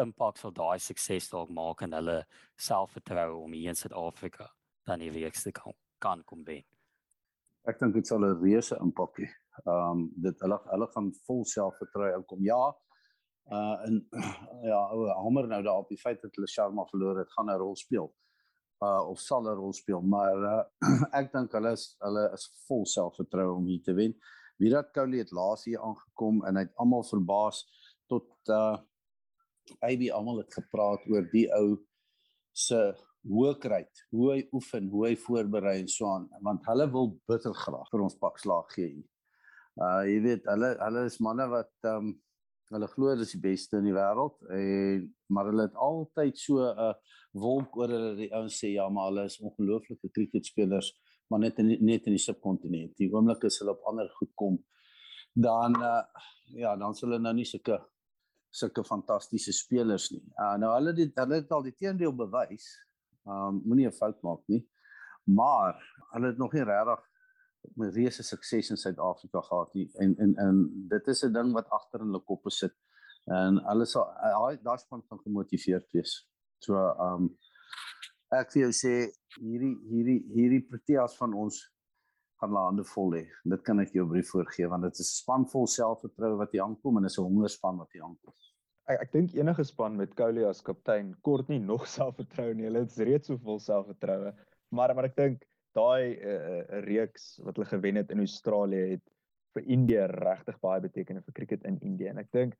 impak sal daai sukses dalk maak in hulle selfvertroue om hier in Suid-Afrika dan die weekste kan kan kom wen. Ek dink dit sal 'n reuse impak hê. Ehm um, dit hulle hulle gaan vol selfvertroue inkom. Ja. Uh en ja, ou hamer nou daar op die feit dat hulle Sharma verloor het, gaan 'n rol speel. Uh of sal 'n rol speel, maar uh ek dink hulle is hulle is vol selfvertroue om hier te wen. Virat Kohli het laas hier aangekom en hy het almal verbaas tot uh AB almal het gepraat oor die ou se hoëkruid, hoe hy oefen, hoe hy voorberei en so aan, want hulle wil bitter graag vir ons pak slaag gee. Uh jy weet, hulle hulle is manne wat ehm um, hulle glo dit is die beste in die wêreld en maar hulle het altyd so 'n uh, wolk oor hulle die ouens sê ja, maar hulle is ongelooflike cricketspelers, maar net in net in die subkontinent. Die oomblik as hulle op ander goed kom, dan uh ja, dan sal hulle nou nie sulke sulke fantastiese spelers nie. Uh nou hulle het hulle het al die teendeel bewys. Um moenie 'n fout maak nie. Maar hulle het nog nie regtig 'n reuse sukses in Suid-Afrika gehad nie. En en en dit is 'n ding wat agter in hulle koppe sit. En hulle sal daai daai span van gemotiveerd wees. So um ek vir jou sê hierdie hierdie hierdie Proteas van ons gaan hulle hande vol hê. Dit kan ek jou brief voorgee want dit is 'n span vol selfvertroue wat hier aankom en is 'n hongerspan wat hier aankom. Ek ek dink enige span met Colie as kaptein kort nie nog selfvertroue nie. Hulle het reeds so vol selfvertroue. Maar maar ek dink daai uh, reeks wat hulle gewen het in Australië het vir Indië regtig baie beteken vir cricket in Indië en ek dink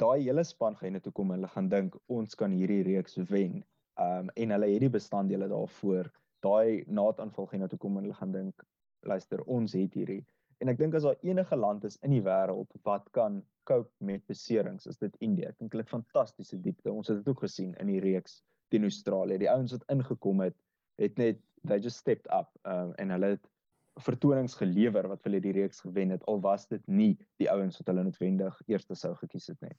daai hele span gaan net toe kom en hulle gaan dink ons kan hierdie reeks wen. Um en hulle het die bestanddele daarvoor. Daai naadaanval gaan net toe kom en hulle gaan dink luister, ons het hierdie en ek dink as daar enige land is in die wêreld wat kan cope met beserings, is dit Indië. Ek dink hulle het fantastiese diepte. Ons het dit ook gesien in die reeks teen Australië. Die ouens wat ingekom het, het net they just stepped up um, en hulle het vertonings gelewer wat hulle die reeks gewen het al was dit nie die ouens wat hulle noodwendig eerste sou gekies het nie.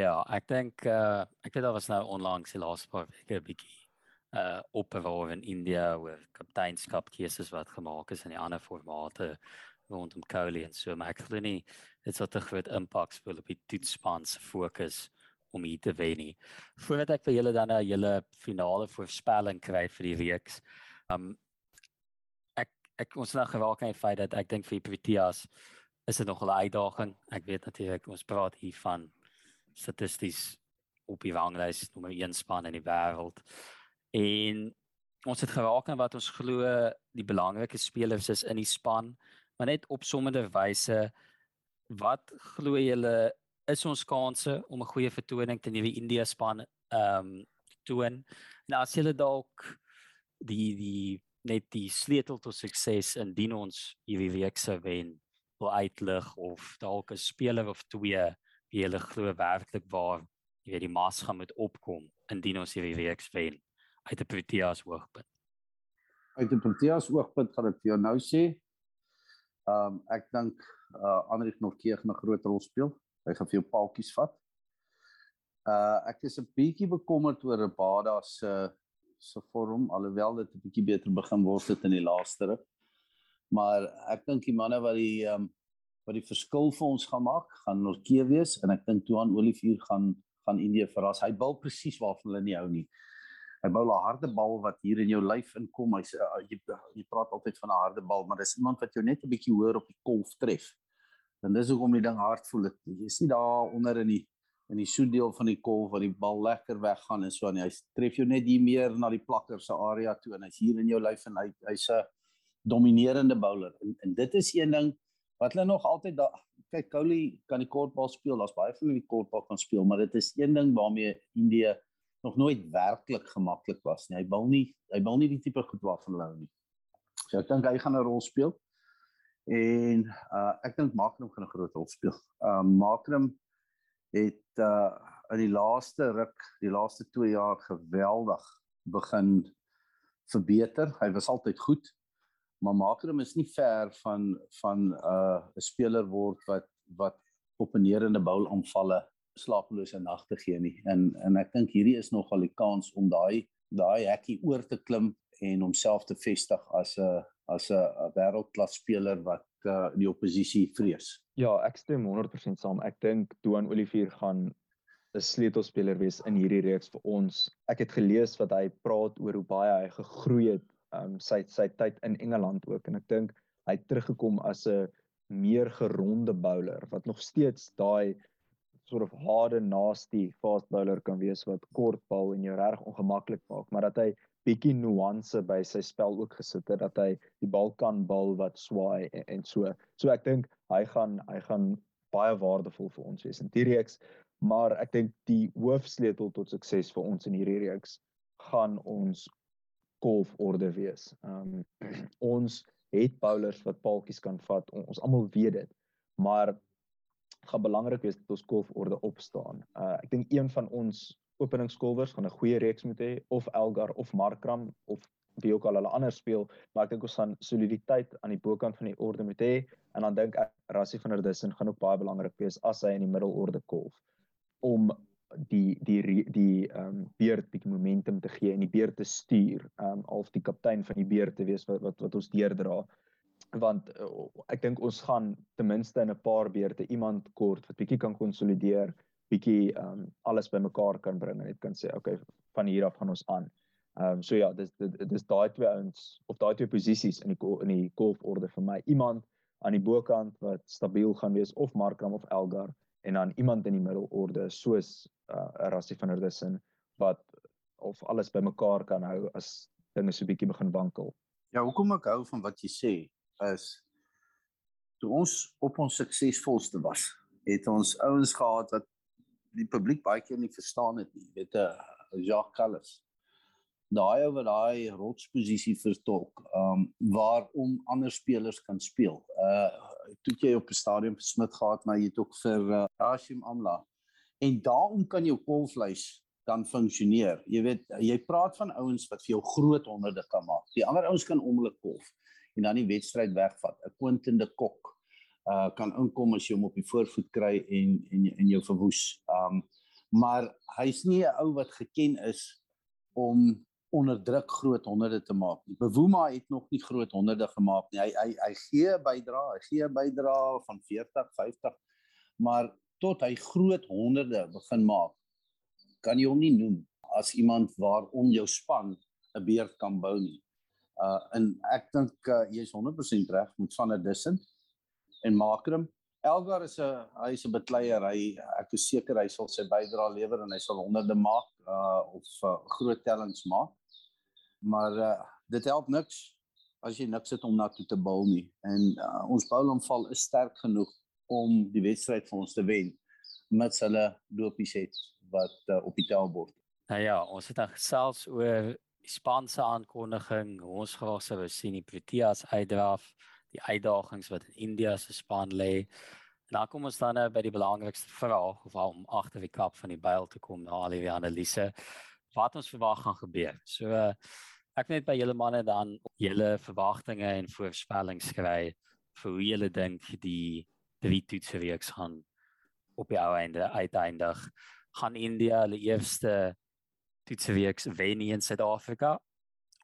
Ja, ek dink uh ek weet daar was nou onlangs die laaste paar weke 'n bietjie uh opbewaar in India oor kapteinskap keuses wat gemaak is in die ander formate rondom Kohli en so maar ek glo nie dit sal te groot impak speel op die toetsspan se fokus om hier te wen nie. Voordat ek vir julle dan 'n hele finale voorspelling kry vir die reeks. Um ek ek ons nou geraak aan die feit dat ek dink vir die Proteas is dit nog 'n uitdaging. Ek weet natuurlik ons praat hier van statisties op die ranglys nommer 1 span in die wêreld. En ons het geraak aan wat ons glo die belangrike spelers is in die span, maar net op sommige wyse wat glo julle is ons kanse om 'n goeie vertoning teen die India span ehm um, te doen. Nou as julle dalk die die net die sleutel tot sukses indien ons hierdie week sou wen, wil uitlig of dalk 'n speler of twee wie julle glo werklik waar jy weet die mas gaan met opkom indien ons hierdie week wen uit 'n Proteas oogpunt. Uit 'n Proteas oogpunt gaan ek vir jou nou sê. Ehm um, ek dink uh Andriek Norkeer gaan 'n groot rol speel. Hy gaan vir jou paaltjies vat. Uh ek is 'n bietjie bekommerd oor Rabada se se vorm alhoewel dit 'n bietjie beter begin word het in die laaste ruk. Maar ek dink die manne wat die ehm um, wat die verskil vir ons gaan maak, gaan Norkeer wees en ek dink Tuan Olivier gaan gaan Indië verras. Hy bil presies waarvan hulle nie hou nie 'n harde bal wat hier in jou lyf inkom. Hy sê uh, jy jy praat altyd van 'n harde bal, maar dis iemand wat jou net 'n bietjie hoër op die kolf tref. En dis hoekom die ding hard voel. Jy is nie daar onder in die in die soedeel van die kolf waar die bal lekker weggaan en so aan. Hy tref jou net hier meer na die plakker se area toe en hy's hier in jou lyf en hy hy's 'n dominerende bowler. En, en dit is een ding wat hulle nog altyd daar kyk Couli kan die kortbal speel. Daar's baie van hulle die kortbal kan speel, maar dit is een ding waarmee Indië nog nooit werklik gemaklik was nie. Hy wil nie hy wil nie die tipe goed waarvan hulle hou nie. So ek dink hy gaan 'n rol speel. En uh ek dink Makram gaan 'n groot rol speel. Uh, Makram het uh in die laaste ruk, die laaste 2 jaar geweldig begin verbeter. Hy was altyd goed, maar Makram is nie ver van van 'n uh, 'n speler word wat wat op 'n neerende bowl aanvalle slapelose nagte gee nie. En en ek dink hierdie is nogal die kans om daai daai hekkie oor te klim en homself te vestig as 'n as 'n wêreldklas speler wat uh, die oppositie vrees. Ja, ek stem 100% saam. Ek dink Duan Olivier gaan 'n sleutelspeler wees in hierdie reeks vir ons. Ek het gelees wat hy praat oor hoe baie hy gegroei het um sy sy tyd in Engeland ook en ek dink hy het teruggekom as 'n meer geronde bowler wat nog steeds daai sort of harde nasty fast bowler kan wees wat kort bal en jou reg ongemaklik maak, maar dat hy bietjie nuance by sy spel ook gesit het dat hy die bal kan bal wat swaai en, en so. So ek dink hy gaan hy gaan baie waardevol vir ons wees in die reeks maar ek dink die hoofsleutel tot sukses vir ons in hierdie reeks gaan ons golforde wees. Ehm um, ons het bowlers wat paaltjies kan vat. On, ons almal weet dit. Maar gaan belangrik wees dat ons golforde opstaan. Uh ek dink een van ons openingskolwers gaan 'n goeie reeks moet hê of Elgar of Markram of wie ook al hulle anders speel, maar ek dink ons gaan soliditeit aan die bokant van die orde moet hê en dan dink ek Rassie van der Dussen gaan ook baie belangrik wees as hy in die middelorde kolf om die die die ehm um, beerd bietjie momentum te gee en die beerd te stuur, ehm um, of die kaptein van die beerd te wees wat wat wat ons deurdra. Want uh, ek dink ons gaan ten minste in 'n paar beerte iemand kort wat bietjie kan konsolideer, bietjie ehm um, alles bymekaar kan bring en net kan sê okay, van hier af gaan ons aan. Ehm um, so ja, dis dis daai twee ouens of daai twee posisies in die in die golforde vir my. Iemand aan die bokant wat stabiel gaan wees of Markram of Elgar en dan iemand in die middelorde soos uh, Rassie van der Dussen wat of alles bymekaar kan hou as dinge so bietjie begin wankel. Ja, hoekom ek hou van wat jy sê is toe ons op ons suksesvolste was, het ons ouens gehad wat die publiek baie keer nie verstaan het nie. Jy weet 'n uh, Jacques Callis. Daai wat daai rotsposisie vertolk, ehm um, waarom ander spelers kan speel. Uh toe jy op 'n stadium vir Smit gehad, maar jy het ook vir uh, Hashim Amla. En daarom kan jou kolflys dan funksioneer. Jy weet, jy praat van ouens wat vir jou groot honderde kan maak. Die ander ouens kan onmiddellik kolf en dan die wedstryd wegvat. 'n Quentin de Kok uh kan inkom as jy hom op die voorvoet kry en en en jou verwoes. Um maar hy's nie 'n ou wat geken is om onder druk groot honderde te maak. Bewoema het nog nie groot honderde gemaak nie. Hy hy hy gee bydra, hy gee bydra van 40, 50, maar tot hy groot honderde begin maak, kan jy hom nie noem as iemand waarom jou span 'n beerd kan bou nie. Uh en ek dink uh, jy is 100% reg met van 'n Dussen en Makram. Elgar is 'n hy is 'n bekleier. Hy ek is seker hy sal sy bydra lewer en hy sal honderde maak uh of uh, groot tellings maak maar uh, dit help niks as jy niks het om na toe te bal nie en uh, ons boulaanval is sterk genoeg om die wedstryd vir ons te wen met hulle lopies het wat uh, op die tellbord. Nou ja, ons het dan gesels oor die Spaanse aankondiging, ons graag sou sien die Proteas uitdraf, die uitdagings wat in India se span lê. En dan kom ons dan nou by die belangrikste vraag of om agter die kap van die byl te kom na al die analise wat ons verwag gaan gebeur. So ek net by julle manne dan julle verwagtinge en voorspellings skry vir hoe julle dink die drie toetsreeks gaan op die ou einde uiteindig gaan India hulle eerste toetsreeks wen in Suid-Afrika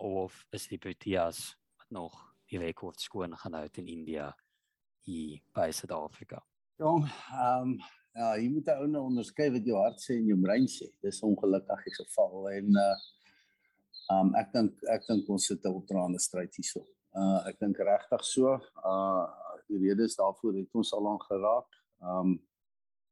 of is die Proteas wat nog die rekord skoon gaan hou in India hier by Suid-Afrika. Jong, ehm um, ja, jy moet ou nou onderskei wat jou hart sê en jou brein sê. Dis ongelukkig die geval en uh Um ek dink ek dink ons sit 'n ultraande stryd hierso. Uh ek dink regtig so. Uh die redes daarvoor het ons al aan geraak. Um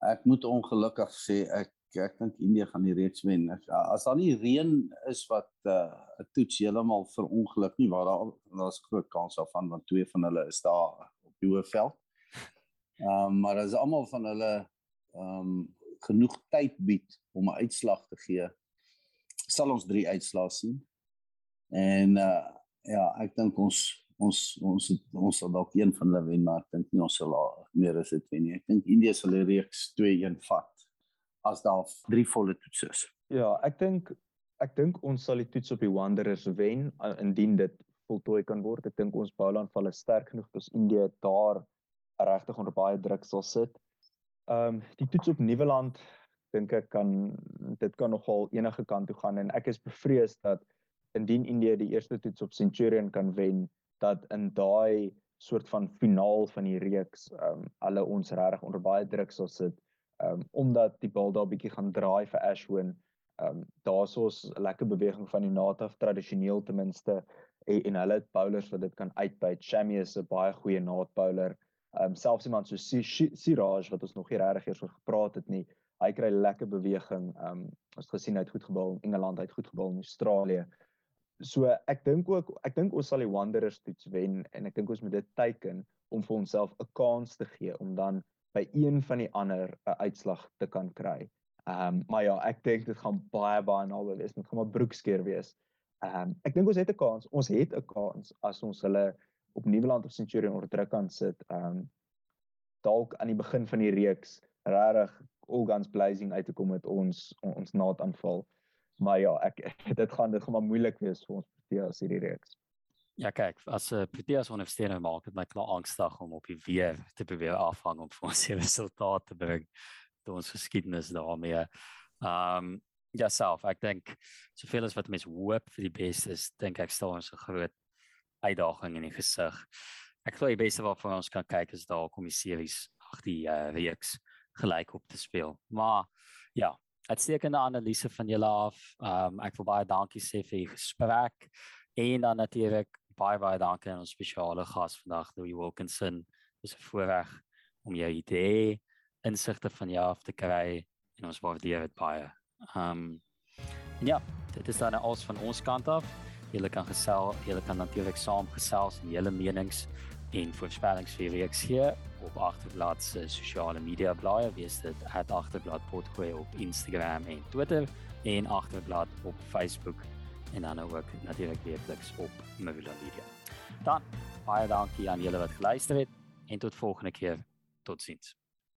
ek moet ongelukkig sê ek ek dink India gaan die reeks wen. Ek, as daar nie reën is wat 'n uh, toets heeltemal verongeluk nie, waar daar daar's groot kans daarvan want twee van hulle is daar op die hoofveld. Um maar as almal van hulle um genoeg tyd bied om 'n uitslag te gee sal ons drie uitslae sien. En uh ja, ek dink ons ons ons het, ons sal dalk een van hulle wen, maar ek dink nie ons sal meer as dit wen nie. Ek dink India sal die reeks 2-1 vat. As daar drie volle toetse is. Ja, ek dink ek dink ons sal die toets op die Wanderers wen indien dit voltooi kan word. Ek dink ons boulandval is sterk genoeg dat ons Indië daar regtig onder baie druk sal sit. Ehm um, die toets op Nieuweland dink ek kan dit kan nogal enige kant toe gaan en ek is bevrees dat indien Indië die eerste toets op Centurion kan wen dat in daai soort van finaal van die reeks ehm um, hulle ons regtig onder baie druk sal sit ehm um, omdat die bal daar bietjie gaan draai vir Ashwin ehm um, daar's ons lekker beweging van die naaf tradisioneel ten minste en, en hulle het bowlers wat dit kan uitbyt. Shami is 'n baie goeie naad bowler. Ehm um, selfs iemand so Siraj wat ons nog nie regtig eers oor gepraat het nie. Hy kry lekker beweging. Ehm um, ons gesien hy het goed gebal in Engeland, hy het goed gebal in Australië. So ek dink ook ek dink ons sal die Wanderers toets wen en ek dink ons moet dit teiken om vir onsself 'n kans te gee om dan by een van die ander 'n uitslag te kan kry. Ehm um, maar ja, ek dink dit gaan baie baie naby wees. Dit gaan maar broekskeer wees. Ehm um, ek dink ons het 'n kans. Ons het 'n kans as ons hulle op Nieuweland of Centurion onder druk kan sit. Ehm um, dalk aan die begin van die reeks regtig all guns blazing uit te kom met ons ons naadaanval. Maar ja, ek dit gaan dit gaan maar moeilik wees vir ons Proteas hierdie reeks. Ja kyk, as 'n uh, Proteas ondersteuner maak dit my klaar angstig om op die weer te probeer afhang om vir ons resultate te bring toe ons geskiedenis daarmee. Ehm um, ja self, ek dink soveel as wat mense hoop vir die beste is, dink ek staan ons 'n groot uitdaging in die gesig. Ek glo die beste wat vir ons kan kyk is daar kom die series ag die uh, reeks gelyk op te speel. Maar ja, uitstekende analise van julle af. Ehm um, ek wil baie dankie sê vir die gesprek en dan natuurlik baie baie dankie aan ons spesiale gas vandag Louis Wilkinson. Dit is 'n voorreg om jou idee insigte van jou af te kry en ons waardeer dit baie. Um, ja, dit is dan alles van ons kant af. Julle kan gesel, julle kan natuurlik saam gesels en julle menings en voorspellings vir reeks hier op agterblad se sosiale media blaaie, wees dit @agterblad potgooi op Instagram en Twitter en agterblad op Facebook en dan ook natuurlik weekliks op Mavila Media. Dan baie dankie aan julle wat geluister het en tot volgende keer. Totsiens.